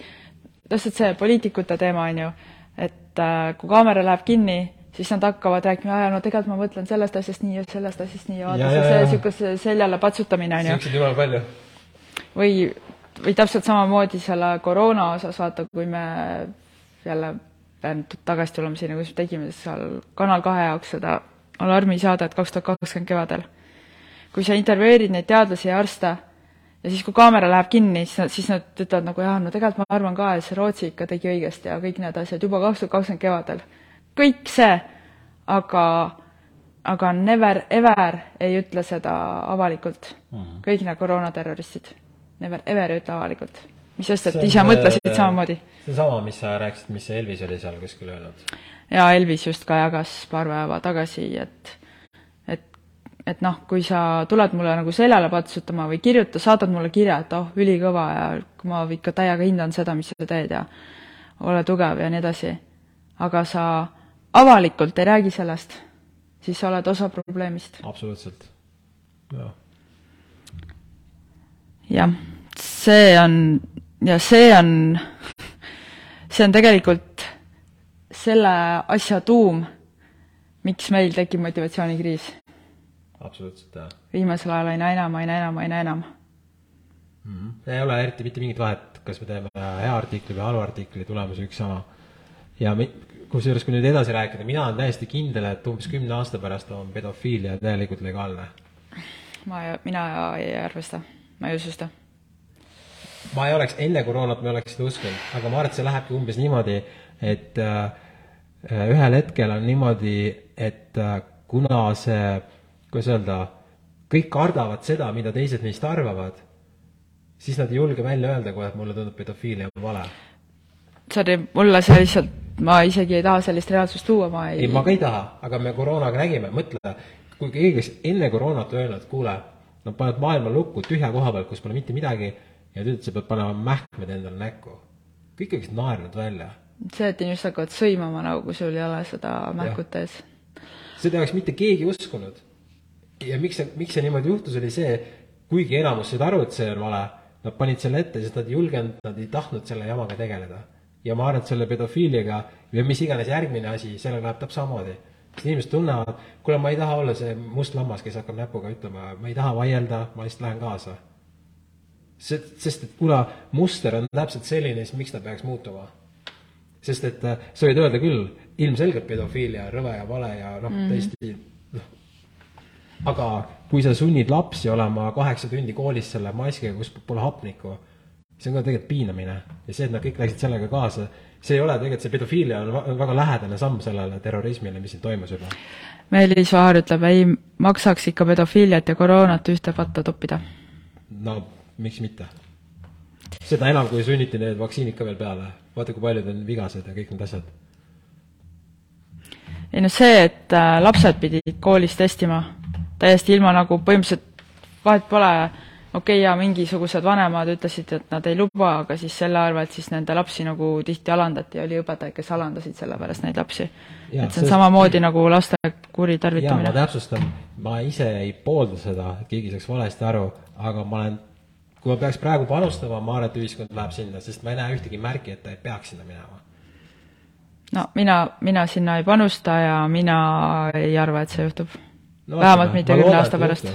täpselt see poliitikute teema, on ju, et äh, kui kaamera läheb kinni, siis nad hakkavad rääkima, aa, no tegelikult ma mõtlen sellest asjast nii ja sellest asjast nii ja vaata, see, see niisugune seljale patsutamine, on ju. siukseid jumala palju. või, või täpselt samamoodi selle koroona osas, vaata, kui me jälle pean tagasi tulema sinna, kus me tegime seal Kanal kahe jaoks seda alarmisaadet kaks tuhat kakskümmend kevadel. kui sa intervjueerid neid teadlasi ja arste ja siis, kui kaamera läheb kinni, siis nad, siis nad ütlevad nagu jah, no tegelikult ma arvan ka, et see Rootsi ikka tegi õigesti ja kõik need asjad juba kaks tuhat kakskümmend kevadel kõik see, aga, aga never ever ei ütle seda avalikult mm. -hmm. kõik need koroonaterroristid. Never ever ütle avalikult. mis sest, et ise mõtlesid samamoodi. see on sama, mis sa rääkisid, mis see Elvis oli seal kuskil öelnud. jaa, Elvis just ka jagas paar päeva tagasi, et et, et noh, kui sa tuled mulle nagu seljale patsutama või kirjuta, saadad mulle kirja, et oh, ülikõva ja ma ikka täiega hindan seda, mis sa teed ja ole tugev ja nii edasi. aga sa avalikult ei räägi sellest, siis sa oled osa probleemist. absoluutselt, jah. jah, see on, ja see on, see on tegelikult selle asja tuum, miks meil tekib motivatsioonikriis. absoluutselt, jah. viimasel ajal aina enam, aina enam, aina enam mm. -hmm. ei ole eriti mitte mingit vahet, kas me teeme hea artikli või halva artikli, tulemus üks sama. ja kusjuures, kui nüüd edasi rääkida, mina olen täiesti kindel, et umbes kümne aasta pärast on pedofiilia täielikult legaalne. ma, mina ei arva seda, ma ei usu seda. Ma ei oleks, enne koroonat ma ei oleks seda uskunud, aga ma arvan, et see lähebki umbes niimoodi, et äh, ühel hetkel on niimoodi, et äh, kuna see, kuidas öelda, kõik kardavad seda, mida teised neist arvavad, siis nad ei julge välja öelda kohe, et mulle tundub pedofiilia on vale. sorry, mulle see lihtsalt ma isegi ei taha sellist reaalsust luua, ma ei ei, ma ka ei taha, aga me koroonaga nägime, mõtle, kui keegi oleks enne koroonat öelnud, kuule, nad panevad maailma lukku tühja koha pealt, kus pole mitte midagi, ja nüüd sa pead panema mähkmed endale näkku. kõik oleksid naernud välja. see, et inimesed hakkavad sõimama nagu, kui sul ei ole seda mähkut ees. seda ei oleks mitte keegi uskunud. ja miks see, miks see niimoodi juhtus, oli see, kuigi enamus said aru, et see on vale, nad panid selle ette, sest nad ei julgenud, nad ei tahtnud selle jamaga tegeleda ja ma arvan, et selle pedofiiliaga või mis iganes järgmine asi, sellega läheb täpselt samamoodi. sest inimesed tunnevad, kuule, ma ei taha olla see must lammas, kes hakkab näpuga ütlema, ma ei taha vaielda, ma lihtsalt lähen kaasa. Sest, sest et kuna muster on täpselt selline, siis miks ta peaks muutuma? sest et äh, sa võid öelda küll, ilmselgelt pedofiilia rõve ja vale ja noh mm täiesti noh, aga kui sa sunnid lapsi olema kaheksa tundi koolis selle maskiga, kus pole hapnikku see on ka tegelikult piinamine ja see, et nad kõik läksid sellega kaasa, see ei ole tegelikult, see pedofiilia on väga lähedane samm sellele terrorismile, mis siin toimus juba. Meelis Vaher ütleb, ei maksaks ikka pedofiiliat ja koroonat ühte patta toppida. no miks mitte? seda enam, kui sunniti need vaktsiinid ka veel peale, vaata, kui paljud on vigased ja kõik need asjad. ei no see, et äh, lapsed pidid koolis testima täiesti ilma nagu põhimõtteliselt vahet pole okei okay,, ja mingisugused vanemad ütlesid, et nad ei luba, aga siis selle arvelt siis nende lapsi nagu tihti alandati ja oli õpetajaid, kes alandasid selle pärast neid lapsi. et see on sest... samamoodi nagu laste kuritarvitamine. ma täpsustan, ma ise ei poolda seda, et keegi saaks valesti aru, aga ma olen, kui ma peaks praegu panustama, ma arvan, et ühiskond läheb sinna, sest ma ei näe ühtegi märki, et ta ei peaks sinna minema. no mina, mina sinna ei panusta ja mina ei arva, et see juhtub no,. vähemalt mitte kümne aasta pärast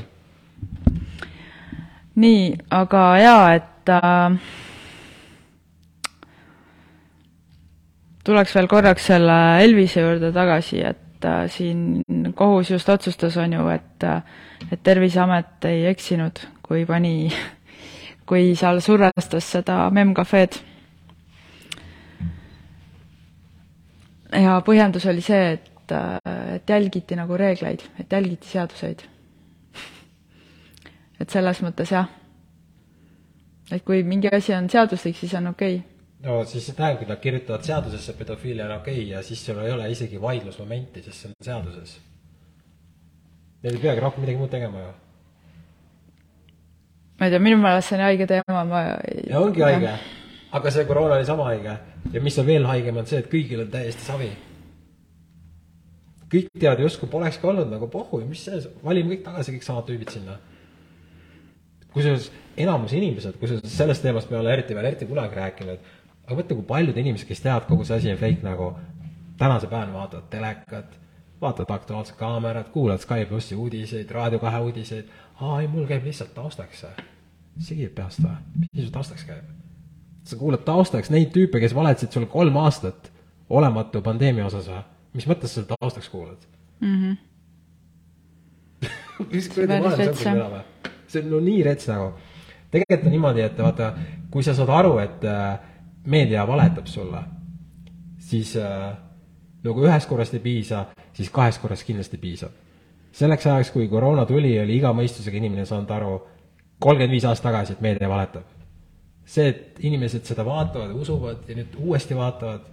nii, aga jaa, et äh, tuleks veel korraks selle Elvise juurde tagasi, et äh, siin kohus just otsustas, on ju, et äh, et Terviseamet ei eksinud, kui pani, [laughs] kui seal survestas seda Memcafe'd. ja põhjendus oli see, et, et jälgiti nagu reegleid, et jälgiti seaduseid. [laughs] et selles mõttes jah, et kui mingi asi on seaduslik, siis on okei okay no siis see tähendab, kui nad kirjutavad seadusesse pedofiilia on okei okay, ja siis sul ei ole isegi vaidlusmomenti, sest see on seaduses. Neil ei peagi rohkem midagi muud tegema ju. Ma ei tea, minu meelest see on haige teema, ma ja ongi haige, aga see koroona oli sama haige. ja mis on veel haigem, on see, et kõigil on täiesti savi. kõik teavad justkui polekski olnud nagu pohhu ja mis see, valime kõik tagasi, kõik samad tüübid sinna. kusjuures enamus inimesed, kusjuures sellest teemast me ei ole eriti veel eriti kunagi rääkinud aga mõtle, kui paljud inimesed, kes teavad, kogu see asi on fake nagu, tänase päevani vaatavad telekat, vaatavad Aktuaalset Kaamerat, kuulavad Sky plussi uudiseid, Raadio kahe uudiseid, aa ei, mul käib lihtsalt taustaks see. sigib peast või? mis sul taustaks käib? sa kuulad taustaks neid tüüpe, kes valetasid sulle kolm aastat olematu pandeemia osas või? mis mõttes sa seda taustaks kuulad mm? -hmm. [laughs] mis kuradi maailmas on elame? see on no nii rets nagu. tegelikult on niimoodi, et vaata, kui sa saad aru, et äh, meedia valetab sulle, siis äh, nagu ühest korrast ei piisa, siis kahest korrast kindlasti piisab. selleks ajaks, kui koroona tuli, oli iga mõistusega inimene saanud aru kolmkümmend viis aastat tagasi, et meedia valetab. see, et inimesed seda vaatavad usuvad ja nüüd uuesti vaatavad,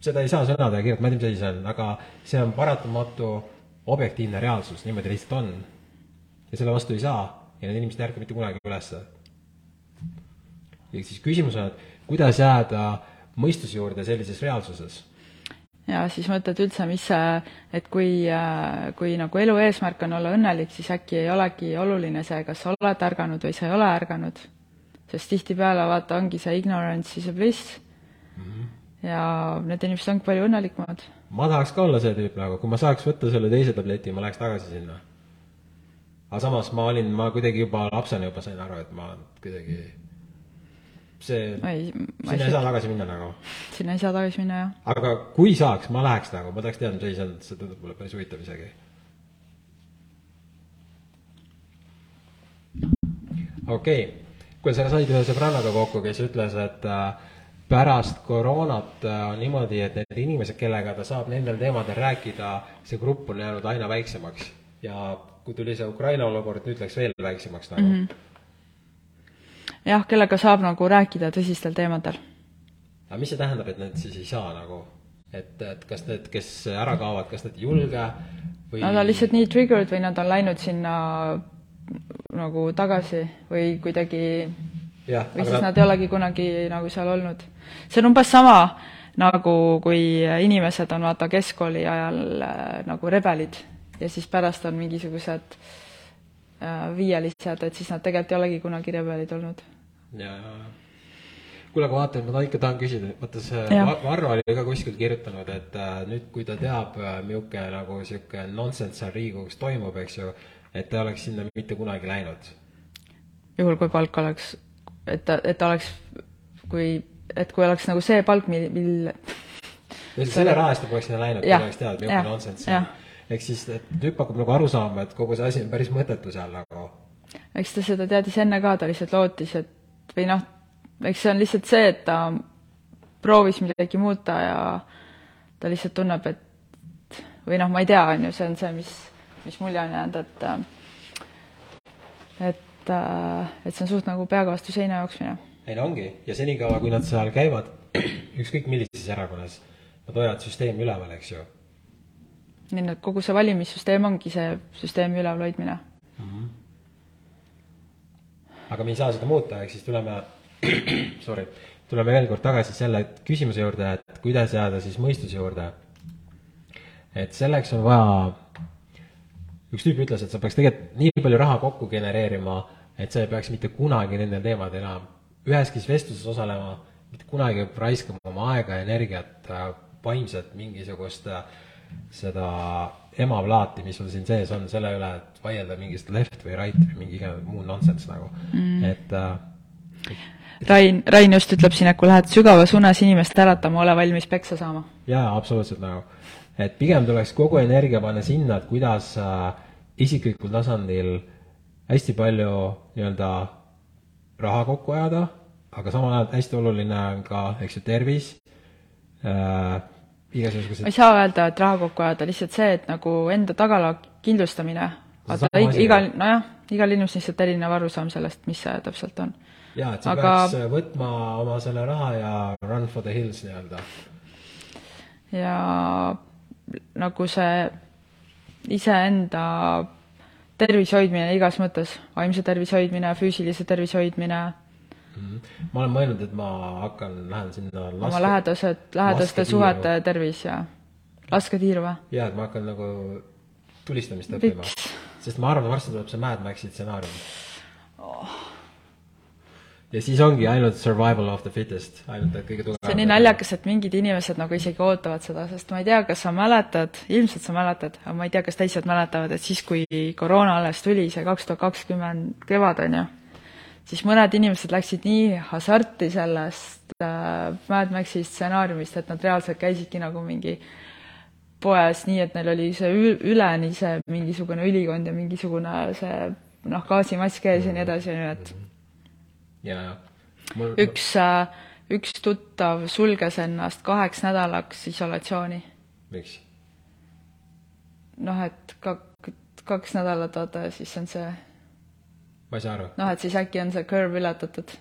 seda ei saa sõnadega kirjutada, ma ei tea, mis asi see on, aga see on paratamatu objektiivne reaalsus, niimoodi lihtsalt on. ja selle vastu ei saa ja need inimesed ei ärka mitte kunagi ülesse ehk siis küsimus on, et kuidas jääda mõistuse juurde sellises reaalsuses? Ja siis mõtled üldse, mis see, et kui, kui nagu elu eesmärk on olla õnnelik, siis äkki ei olegi oluline see, kas sa oled ärganud või sa ei ole ärganud. sest tihtipeale vaata, ongi see ignorance is a bliss mm. -hmm. ja need inimesed ongi palju õnnelikumad. ma tahaks ka olla see tüüp nagu, kui ma saaks võtta selle teise tableti, ma läheks tagasi sinna. aga samas ma olin, ma kuidagi juba lapsena juba sain aru, et ma kuidagi see, sinna ei saa tagasi minna nagu. sinna ei saa tagasi minna, jah. aga kui saaks, ma läheks nagu, ma tahaks teada, mis asi see on, see tundub mulle päris huvitav isegi. okei okay., kuule, sa said ühe sõbrannaga kokku, kes ütles, et äh, pärast koroonat äh, on niimoodi, et need inimesed, kellega ta saab nendel teemadel rääkida, see grupp on jäänud aina väiksemaks ja kui tuli see Ukraina olukord, nüüd läks veel väiksemaks nagu mm. -hmm jah, kellega saab nagu rääkida tõsistel teemadel. aga mis see tähendab, et need siis ei saa nagu, et, et kas need, kes ära kaovad, kas nad ei julge või? Nad on lihtsalt nii triggered või nad on läinud sinna nagu tagasi või kuidagi ja, või siis nad... nad ei olegi kunagi nagu seal olnud. see on umbes sama, nagu kui inimesed on vaata keskkooli ajal äh, nagu rebelid ja siis pärast on mingisugused Äh, viielised, et siis nad tegelikult ei olegi kunagi rebelid olnud. ja, ja, ja kuule, aga vaata, ma ikka tahan küsida, vaata see Varro oli ka kuskil kirjutanud, et äh, nüüd, kui ta teab äh,, milline nagu sihuke nonsense seal Riigikogus toimub, eks ju, et ta oleks sinna mitte kunagi läinud. juhul, kui palk oleks, et ta, et ta oleks, kui, et kui oleks nagu see palk, mil, mil selle raha eest ta poleks sinna läinud, kui ta oleks teadnud, milline nonsense see on ehk siis tüüp hakkab nagu aru saama, et kogu see asi on päris mõttetu seal nagu. eks ta seda teadis enne ka, ta lihtsalt lootis, et või noh, eks see on lihtsalt see, et ta proovis midagi muuta ja ta lihtsalt tunneb, et või noh, ma ei tea, on ju, see on see, mis, mis mulje on jäänud, et et, et see on suht nagu peaga vastu seina jooksmine. ei no ongi, ja senikaua, kui nad seal käivad, [clears throat] ükskõik millises erakonnas, nad hoiavad süsteemi üleval, eks ju nii et kogu see valimissüsteem ongi see süsteemi ülevalhoidmine mm. -hmm. aga me ei saa seda muuta, ehk siis tuleme, [clears throat] sorry, tuleme veel kord tagasi selle küsimuse juurde, et kuidas jääda siis mõistuse juurde. et selleks on vaja, üks tüüp ütles, et sa peaks tegelikult nii palju raha kokku genereerima, et sa ei peaks mitte kunagi nendel teemadel enam üheski vestluses osalema, mitte kunagi raiskama oma aega energiat, vaimset mingisugust äh, seda emaplaati, mis sul siin sees on, selle üle, et vaielda mingist left või right või mingi muu nonsense nagu mm., et äh, Rain, Rain just ütleb siin, et kui lähed sügavas unes inimest äratama, ole valmis peksa saama. jaa, absoluutselt nagu. et pigem tuleks kogu energia panna sinna, et kuidas äh, isiklikul tasandil hästi palju nii-öelda raha kokku ajada, aga samal ajal hästi oluline on ka, eks ju, tervis äh,, igasugused ma ei saa öelda, et raha kokku ajada, lihtsalt see, et nagu enda tagala kindlustamine, vaata igal, nojah, igal inimesel lihtsalt erinev arusaam sellest, mis see täpselt on. jaa, et sa Aga- peaks võtma oma selle raha ja run for the hills nii-öelda. ja nagu see iseenda tervise hoidmine igas mõttes, vaimse tervise hoidmine, füüsilise tervise hoidmine, ma olen mõelnud, et ma hakkan, lähen sinna oma lähedased, lähedaste suhete tervis ja lasketiiru või? jaa, et ma hakkan nagu tulistamist õppima. sest ma arvan, varsti tuleb see Mad Maxi stsenaarium oh. ja siis ongi ainult survival of the fittest, ainult et kõige tugevam. see on nii naljakas, et mingid inimesed nagu isegi ootavad seda, sest ma ei tea, kas sa mäletad, ilmselt sa mäletad, aga ma ei tea, kas teised mäletavad, et siis, kui koroona alles tuli, see kaks tuhat kakskümmend kevad, on ju, siis mõned inimesed läksid nii hasarti sellest äh, Mad Maxi stsenaariumist, et nad reaalselt käisidki nagu mingi poes nii, et neil oli see üleni see mingisugune ülikond ja mingisugune see noh, gaasimask ees ja nii edasi, on ju, et jaa, jaa. mul üks, üks tuttav sulges ennast kaheks nädalaks isolatsiooni. miks? noh, et kak-, kaks nädalat, vaata, siis on see, ma ei saa aru. noh, et siis äkki on see curve ületatud,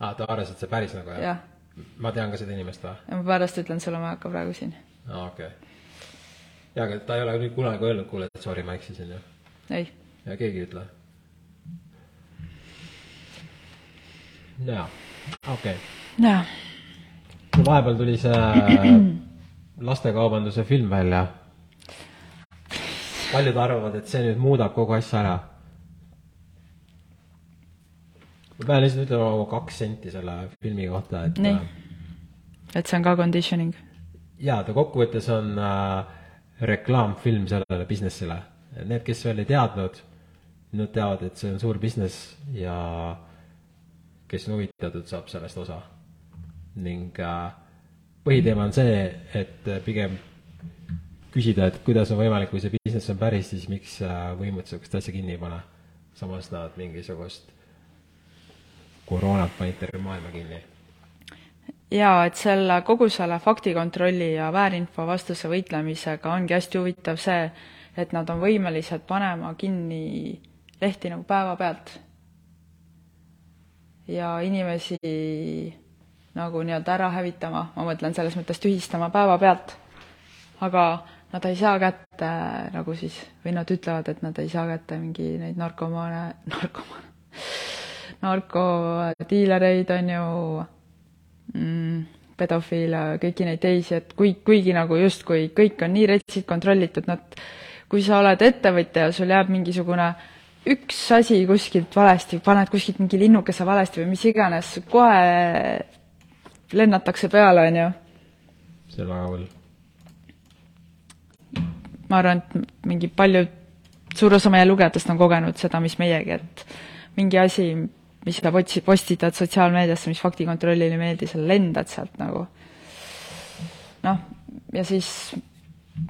aa, ta arvas, et see päris nagu jah jah. ma tean ka seda inimest või? ja ma pärast ütlen sulle, ma ei hakka praegu siin. aa, okei okay. jaa, aga ta ei ole nüüd kunagi öelnud, kuule, et sorry, ma eksisin ju. ei, ja keegi ei ütle. jaa, okei okay. jaa. vahepeal tuli see [clears throat] lastekaubanduse film välja. paljud arvavad, et see nüüd muudab kogu asja ära. Ma pean lihtsalt ütlema oma kaks senti selle filmi kohta, et Nii. et see on ka conditioning. jaa, ta kokkuvõttes on äh, reklaamfilm sellele business'ile. Need, kes veel ei teadnud, nad teavad, et see on suur business ja kes on huvitatud, saab sellest osa. ning äh, põhiteema on see, et äh, pigem küsida, et kuidas on võimalik, kui see business on päris, siis miks äh, võimud niisugust asja kinni ei pane. samas nad mingisugust koroonat panid terve maailma kinni jaa, et selle, kogu selle faktikontrolli ja väärinfo vastase võitlemisega ongi hästi huvitav see, et nad on võimelised panema kinni lehti nagu päevapealt. ja inimesi nagu nii-öelda ära hävitama, ma mõtlen selles mõttes tühistama päevapealt. aga nad ei saa kätte nagu siis, või nad ütlevad, et nad ei saa kätte mingi neid narkomaane, [laughs] narkomaane, narkodiilereid, on ju, mm, pedofiile, kõiki neid teisi, et kui, kuigi nagu justkui kõik on nii retsid kontrollitud, nad, kui sa oled ettevõtja ja sul jääb mingisugune üks asi kuskilt valesti, paned kuskilt mingi linnukese valesti või mis iganes, kohe lennatakse peale, on ju. see on väga hull. ma arvan, et mingi paljud, suur osa meie lugejatest on kogenud seda, mis meiegi, et mingi asi, mis sa potsi-, postitad sotsiaalmeediasse, mis faktikontrollile ei meeldi, sa lendad sealt nagu. noh, ja siis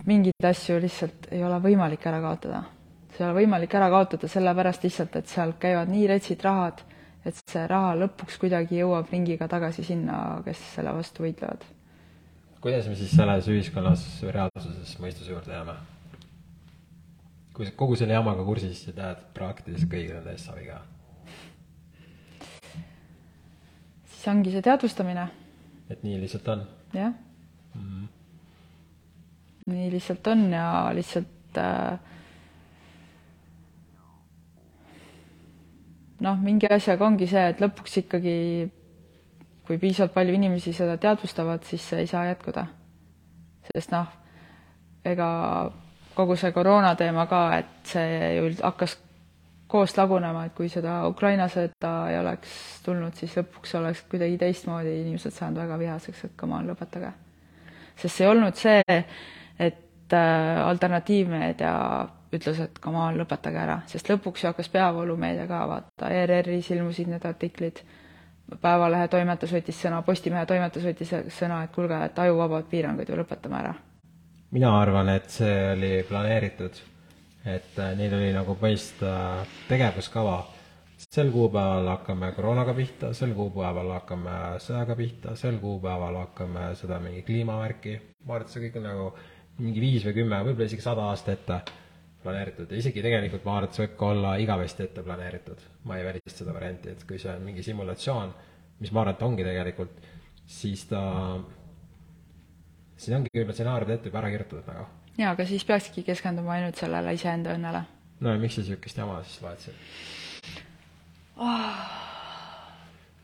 mingeid asju lihtsalt ei ole võimalik ära kaotada. see ei ole võimalik ära kaotada sellepärast lihtsalt, et seal käivad nii retsid rahad, et see raha lõpuks kuidagi jõuab ringiga tagasi sinna, kes selle vastu võitlevad. kuidas me siis selles ühiskonnas reaalsuses mõistuse juurde jääme? kui sa kogu selle jamaga kursis ja tead praktiliselt kõigi nende eest saab viga, siis ongi see teadvustamine et nii lihtsalt on. jah mm. -hmm. nii lihtsalt on ja lihtsalt äh, noh, mingi asjaga ongi see, et lõpuks ikkagi kui piisavalt palju inimesi seda teadvustavad, siis see ei saa jätkuda. sest noh, ega kogu see koroona teema ka, et see ju hakkas koos lagunema, et kui seda Ukraina sõda ei oleks tulnud, siis lõpuks oleks kuidagi teistmoodi inimesed saanud väga vihaseks, et come on, lõpetage. sest see ei olnud see, et äh, alternatiivmeedia ütles, et come on, lõpetage ära, sest lõpuks ju hakkas peavoolumeedia ka, vaata, ERR-is ilmusid need artiklid, Päevalehe toimetus võttis sõna, Postimehe toimetus võttis sõna, et kuulge, et ajuvabad piirangud ju lõpetame ära. mina arvan, et see oli planeeritud, et äh, neil oli nagu põhimõtteliselt äh, tegevuskava. sel kuupäeval hakkame koroonaga pihta, sel kuupäeval hakkame sõjaga pihta, sel kuupäeval hakkame seda mingi kliimavärki. ma arvan, et see kõik on nagu mingi viis või kümme, võib-olla isegi sada aastat ette planeeritud ja isegi tegelikult ma arvan, et see võib ka olla igavesti ette planeeritud. ma ei välista seda varianti, et kui see on mingi simulatsioon, mis ma arvan, et ongi tegelikult, siis ta, siis ongi võib-olla stsenaariumid ette juba ära kirjutatud nagu. Jaa, aga siis peakski keskenduma ainult sellele iseenda õnnele. no ja miks sa niisugust jama siis siin oh.?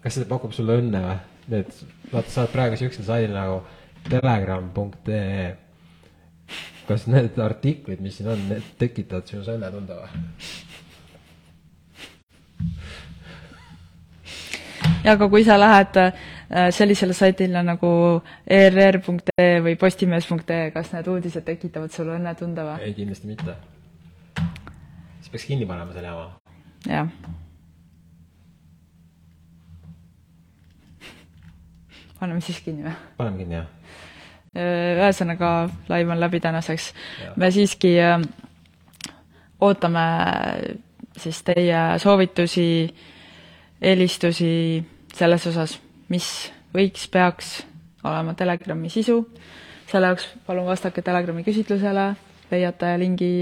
kas see pakub sulle õnne või? Need, vaata, sa oled praegu niisugusel saidil nagu telegram.ee kas need artiklid, mis siin on, need tekitavad sinus õnnetunde või? ja aga kui sa lähed äh, sellisele saidile nagu err.ee või postimees.ee, kas need uudised tekitavad sulle õnnetunde või? ei, kindlasti mitte. siis peaks kinni panema selle jama. jah. paneme siis kinni või? paneme kinni, jah Äh, ühesõnaga, laiv on läbi tänaseks. me siiski äh, ootame siis teie soovitusi, eelistusi selles osas, mis võiks, peaks olema Telegrami sisu. selle jaoks palun vastake Telegrami küsitlusele, leiate lingi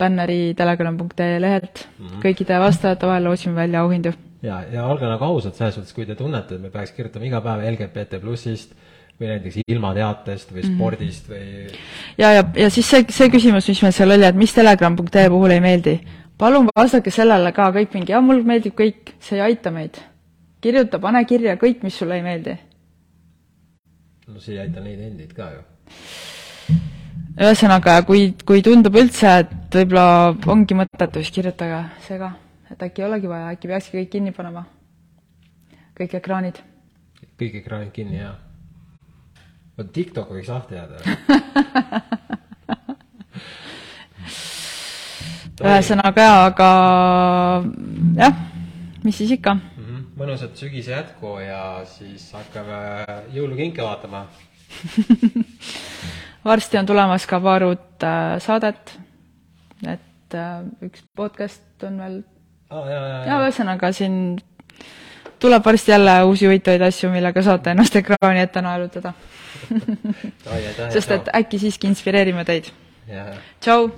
bänneri telegram.ee lehelt mm. -hmm. kõikide vastajate vahel loosime välja auhindu. ja, ja olge nagu ausad selles suhtes, kui te tunnete, et me peaks kirjutama iga päev LGBT plussist või näiteks ilmateatest või spordist või ja, ja, ja siis see, see küsimus, mis meil seal oli, et mis telegram.ee puhul ei meeldi. palun vastake sellele ka kõik mingi, jah, mulle meeldib kõik, see ei aita meid. Kirjuta, pane kirja kõik, mis sulle ei meeldi. no see ei aita neid endid ka ju. ühesõnaga, kui, kui tundub üldse, et võib-olla ongi mõttetu, siis kirjutage see ka. et äkki ei olegi vaja, äkki peakski kõik kinni panema. kõik ekraanid. kõik ekraanid kinni, jah vot TikTok võiks lahti jääda [laughs] ühesõnaga jaa, aga jah, mis siis ikka. Mõnusat sügise jätku ja siis hakkame jõulukinke vaatama [laughs] varsti on tulemas ka paar uut äh, saadet, et äh, üks podcast on veel ah,. ja, ja, ja ühesõnaga siin tuleb varsti jälle uusi huvitavaid asju, millega saate ennast ekraani ette naelutada [laughs] sest et äkki siiski inspireerime teid. tšau!